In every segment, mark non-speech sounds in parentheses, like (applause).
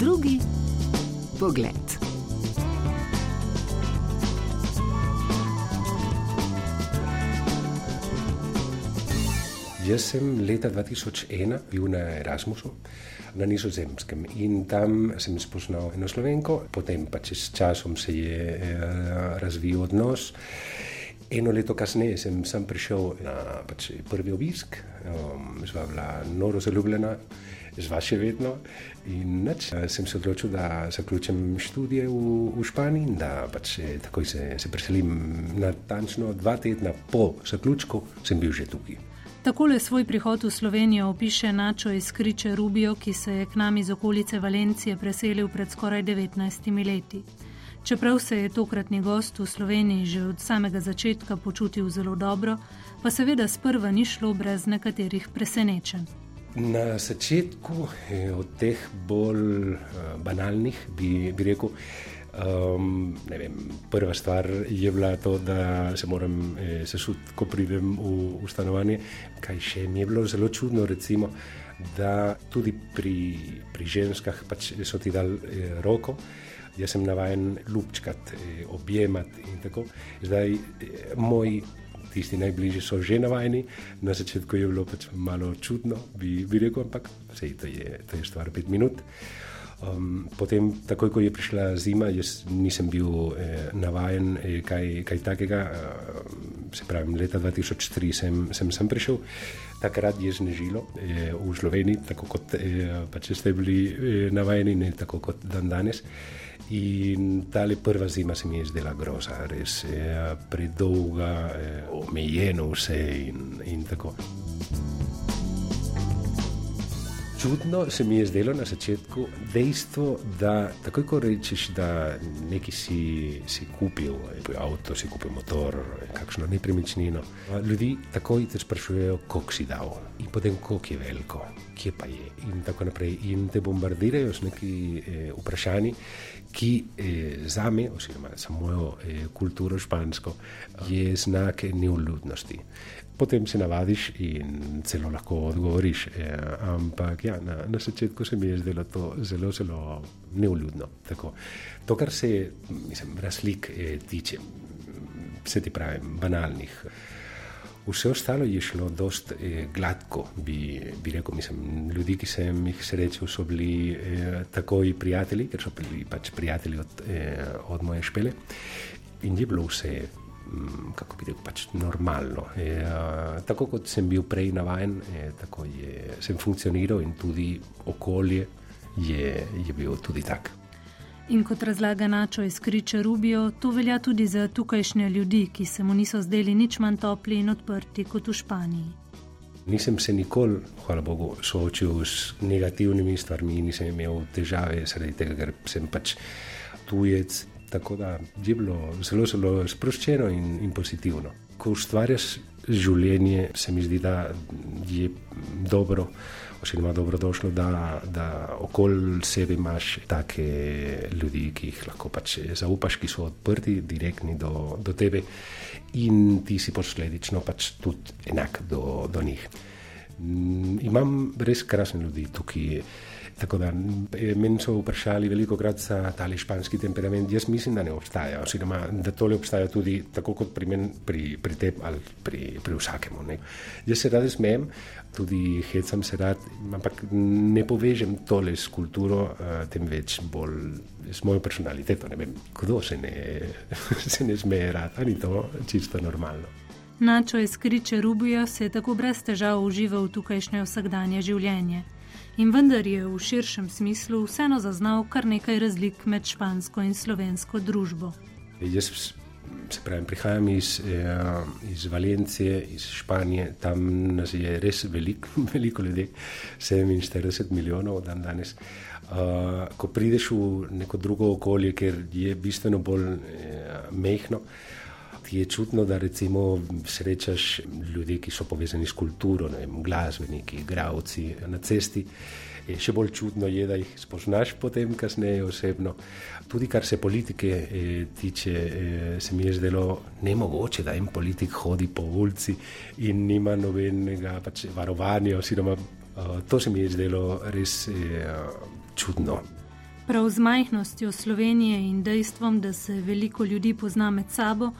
Drugi pogled. Jaz sem leta 2001 bil na Erasmusu na Nizozemskem in tam sem spoznal eno slovenko, potem pa čez časom se je eh, razvil odnos. Eno leto kasneje sem sam prišel na pač prvi obisk, um, zva bila noro zaljubljena, zva še vedno. In nač, sem se odločil, da zaključim študije v, v Španiji in da pač takoj se, se preselim. Natančno dva tedna po zaključku sem bil že tukaj. Takole svoj prihod v Slovenijo opiše Načo iz Kriče Rubio, ki se je k nam iz okolice Valencije preselil pred skoraj 19 leti. Čeprav se je tokratni gost v Sloveniji že od samega začetka počutil zelo dobro, pa seveda sprva ni šlo brez nekaterih presenečenj. Na začetku od teh bolj uh, banalnih bi, bi rekel, um, vem, prva stvar je bila to, da se moram eh, sesuti, ko pridem v, v stanovanje. Kaj še mi je bilo zelo čudno, recimo, da tudi pri, pri ženskah pač so ti dali eh, roko jaz sem navaden ljubčkati, eh, objemati in tako. Zdaj, eh, moji tisti najbližji so že navajeni, na začetku je bilo pač malo čudno, bi, bi rekel, ampak vse to je, to je stvar pet minut. Um, potem, takoj ko je prišla zima, jaz nisem bil eh, navaden eh, kaj, kaj takega. Eh, se pravi, leta 2003 sem, sem sem prišel, takrat je znežilo eh, v Sloveniji, tako kot eh, pač ste bili eh, navajeni, ne tako kot dan danes. In ta prva zima se mi je zdela groza, res je eh, predolga, eh, omejeno vse in, in tako. Čudno se mi je zdelo na začetku dejstvo, da takoj ko rečeš, da nekaj si, si kupil, avto, si kupil motor, kakšno nepremičnino, ljudi takoj te sprašujejo, koliko si dal. In potem koliko je veliko, kje pa je. In tako naprej. In te bombardirajo z neki eh, vprašanji, ki eh, za me, oziroma za mojo eh, kulturo špansko, je znak neuljudnosti potem se navadiš in celo lahko odgovoriš. E, ampak ja, na, na začetku se mi je zdelo to zelo, zelo neuljudno. Tako. To, kar se mislim, razlik e, tiče, se ti pravi, banalnih. Vse ostalo je šlo dost eh, gladko, bi, bi rekel. Mislim, ljudi, ki sem jih srečal, so bili eh, takoj prijatelji, ker so bili pač prijatelji od, eh, od moje špele. In je bilo vse kako bi rekel, pač normalno. E, a, tako kot sem bil prej navaden, e, tako je, sem funkcioniral in tudi okolje je, je bilo tudi tako. In kot razlaga Načo iz Kriče Rubio, to velja tudi za tukajšnje ljudi, ki se mu niso zdeli nič manj topli in odprti kot v Španiji. Nisem se nikoli, hvala Bogu, soočil s negativnimi stvarmi, nisem imel težave zaradi tega, ker sem pač tujec, Tako da je bilo zelo, zelo sproščeno in, in pozitivno. Ko ustvarjaš življenje, se mi zdi, da je dobro, oziroma dobrodošlo, da, da okoli sebe imaš take ljudi, ki jih lahko pač zaupaš, ki so odprti, direktni do, do tebe in ti si posledično pač tudi enak do, do njih. Imam res krasne ljudi tukaj. Tako da meni so vprašali veliko krat za ta španski temperament. Jaz mislim, da ne obstaja, oziroma da tole obstaja tudi tako kot pri meni, pri, pri tem ali pri, pri vsakemu. Ne. Jaz se rad smejem, tudi hecam se rad, ampak ne povežem tole s kulturo, uh, temveč bolj s mojo personaliteto. Ne vem, kdo se ne, (laughs) se ne smeje rad, ali to čisto normalno. Načo iz Kriče Rubija se je tako brez težav užival tukajšnje vsakdanje življenje in vendar je v širšem smislu vseeno zaznal kar nekaj razlik med špansko in slovensko družbo. Jaz se pravim, prihajam iz, eh, iz Valencije, iz Španije, tam nas je res veliko, (laughs) veliko ljudi, 47 milijonov dan danes. Uh, ko prideš v neko drugo okolje, ker je bistveno bolj eh, mehko, ti je čutno, da recimo srečaš ljudi, ki so povezani s kulturo, ne vem, glasbeniki, igravci na cesti. Je še bolj čudno je, da jih spoznaš potem, kasneje osebno. Tudi kar se politike eh, tiče, eh, se mi je zdelo nemogoče, da en politik hodi po ulici in nima nobenega pač, varovanja. Oziroma, eh, to se mi je zdelo res eh, čudno. Prav z majhnostjo Slovenije in dejstvom, da se veliko ljudi pozna med sabo,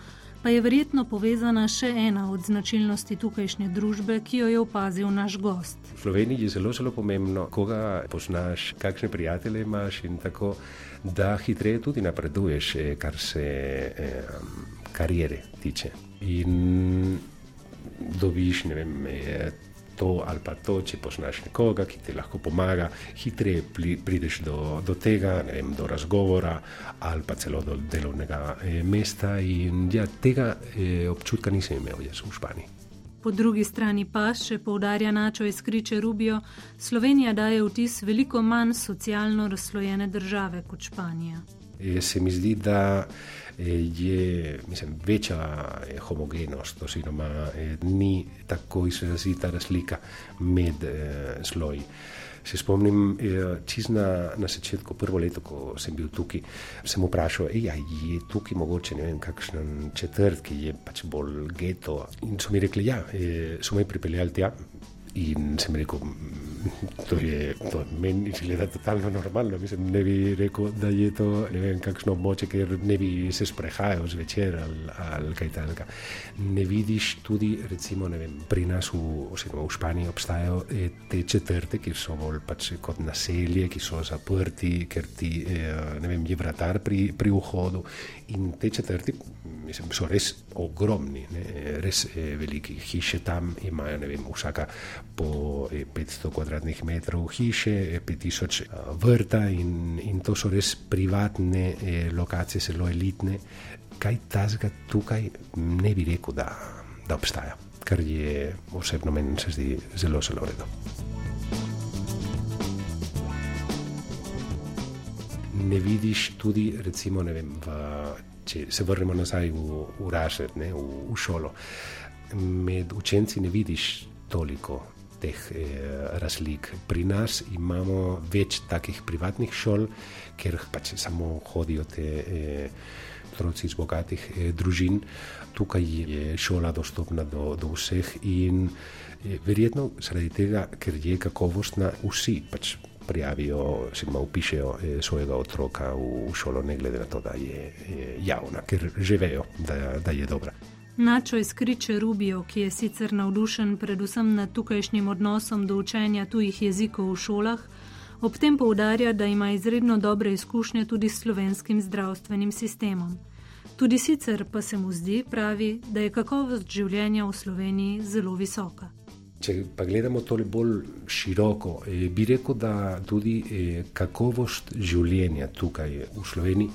pa je verjetno povezana še ena od značilnosti tukajšnje družbe, ki jo je opazil naš gost. V Sloveniji je zelo, zelo pomembno, koga poznaš, kakšne prijatelje imaš in tako, da hitreje tudi napreduješ, eh, kar se eh, karijere tiče. In dobiš, ne vem, to ali pa to, če poznaš nekoga, ki ti lahko pomaga, hitreje prideš do, do tega, vem, do razgovora ali pa celo do delovnega eh, mesta. In ja, tega eh, občutka nisem imel jaz v Španiji. Po drugi strani pa, še poudarja Načo iz Kriče Rubijo, Slovenija daje vtis veliko manj socialno razslojene države kot Španija. E, se mi zdi, da je mislim, večja homogenost, oziroma ni tako izrazita razlika med eh, sloji. Se spomnim, čisto na, na začetku, prvo leto, ko sem bil tukaj, sem vprašal, ej, je tukaj mogoče ne vem, kakšen četrt, ki je pač bolj geto. In so mi rekli, ja, so me pripeljali tja. In sem rekel, to je to meni izgleda totalno normalno. Mislim, ne bi rekel, da je to ne vem, kakšno območje, kjer ne bi se sprehajal zvečer ali, ali kaj takega. Ne vidiš tudi, recimo, vem, pri nas v, v Španiji obstajajo te četrte, ki so bolj pač kot naselje, ki so zaprti, ker ti vem, je vratar pri, pri vhodu. In te četrti mislim, so res ogromni, ne, res veliki. Hiše tam imajo, ne vem, vsaka po 500 eh, kvadratnih metrov hiše, 5000 eh, vrta in, in to so res privatne eh, lokacije, zelo elitne. Kaj tazga tukaj ne bi rekel, da, da obstaja, kar je osebno meni se zdi zelo, zelo redo. Ne vidiš tudi, recimo, ne vem, v, če se vrnemo nazaj v, v Ražer, v, v šolo. Med učenci ne vidiš toliko teh eh, razlik. Pri nas imamo več takih privatnih šol, ker pač samo hodijo te eh, otroci iz bogatih eh, družin. Tukaj je šola dostopna do, do vseh in eh, verjetno zaradi tega, ker je kakovostna, vsi pač prijavijo, jim upišejo eh, svojega otroka v šolo, ne glede na to, da je eh, javna, ker že vejo, da, da je dobra. Načo izkriče Rubijo, ki je sicer navdušen predvsem nad tukajšnjim odnosom do učenja tujih jezikov v šolah, ob tem poudarja, da ima izredno dobre izkušnje tudi s slovenskim zdravstvenim sistemom. Tudi sicer pa se mu zdi, pravi, da je kakovost življenja v Sloveniji zelo visoka. Če pa gledamo tole bolj široko, eh, bi rekel, da tudi eh, kakovost življenja tukaj v Sloveniji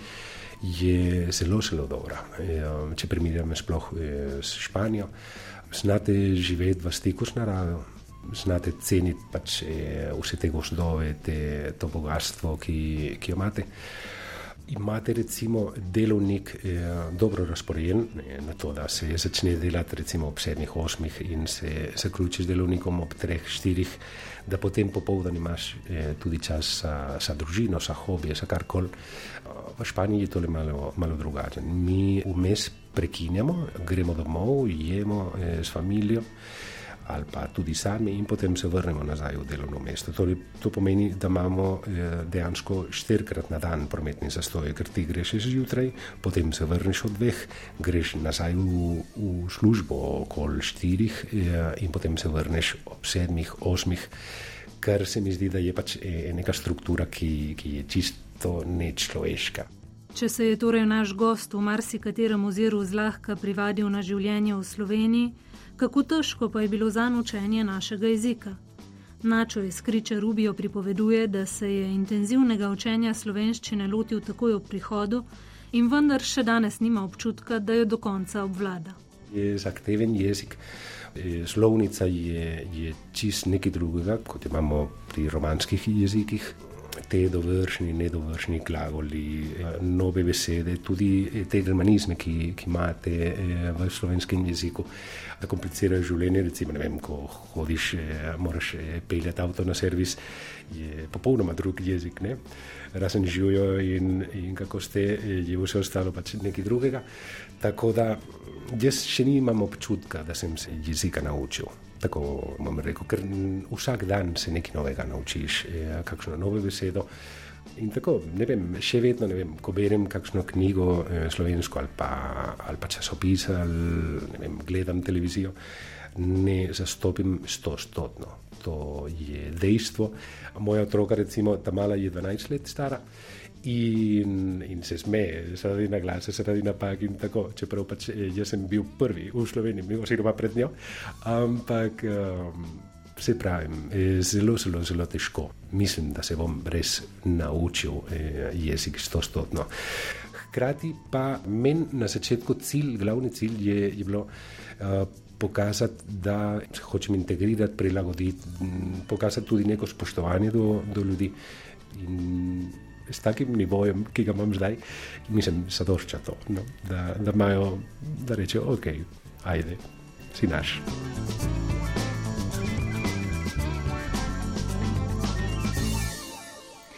je zelo, zelo dobra. Um, če primerjamo sploh eh, s Španijo, znate živeti v stiku s naravo, znate ceniti pač eh, vse te gozdove, te, to bogatstvo, ki, ki jo imate. Imate recimo delovnik eh, dobro razporejen, na to, da se začne delati recimo ob sedmih, osmih in se zaključi z delovnikom ob treh, štirih, da potem popoldan imaš eh, tudi čas za, družino, za hobije, za karkoli v Španiji je to malo, malo drugače. Mi vmes prekinjamo, gremo domov, jemo eh, s familijo ali pa tudi sami in potem se vrnemo nazaj v delovno mesto. Torej, to pomeni, da imamo eh, dejansko štirikrat na dan prometni zastoj, ker ti greš zjutraj, potem se vrneš od dveh, greš nazaj v, v službo okoli štirih eh, in potem se vrneš ob sedmih, osmih, kar se mi zdi, da je pač eh, neka struktura, ki, ki je čist to nečloveška. Če se je torej naš gost v marsikaterem oziru zlahka privadil na življenje v Sloveniji, kako težko pa je bilo za učenje našega jezika? Načo iz Kriča Rubijo pripoveduje, da se je intenzivnega učenja slovenščine lotil takoj ob prihodu in vendar še danes nima občutka, da jo do konca obvlada. Je zahteven jezik. Slovnica je, je čist nekaj drugega, kot imamo pri romanskih jezikih te dovršni, nedovršni glagoli, nove besede, tudi te germanizme, ki, ki imate eh, v slovenskem jeziku, da komplicirajo življenje. Recimo, vem, ko hodiš, eh, moraš eh, peljati avto na servis, je popolnoma drug jezik. Ne? Razen živijo in, in kako ste, je vse ostalo pač nekaj drugega. Tako da jaz še nimam občutka, da sem se jezika naučil tako bom rekel, ker vsak dan se nekaj novega naučiš, eh, kakšno novo besedo. In tako, ne vem, še vedno, ne vem, ko berem kakšno knjigo eh, slovensko ali pa, ali pa časopis ali vem, gledam televizijo, ne zastopim stotno. To je dejstvo. Moja otroka, recimo, ta mala je 12 let stara in, in se smeje, zaradi na glas, zaradi napak in tako, čeprav pač eh, jaz sem bil prvi v Sloveniji, oziroma pred njo. Ampak. Um, se pravi, zelo, zelo, zelo težko. Mislim, da se bom res naučil eh, jezik stotno. Hkrati pa meni na začetku cilj, glavni cilj je, je bilo uh, pokazati, da se hočem integrirati, prilagoditi, pokazati tudi neko spoštovanje do, do ljudi. In s takim nivojem, ki ga imam zdaj, mislim, zadošča to, no? da, da imajo, da rečejo, ok, ajde, si naš.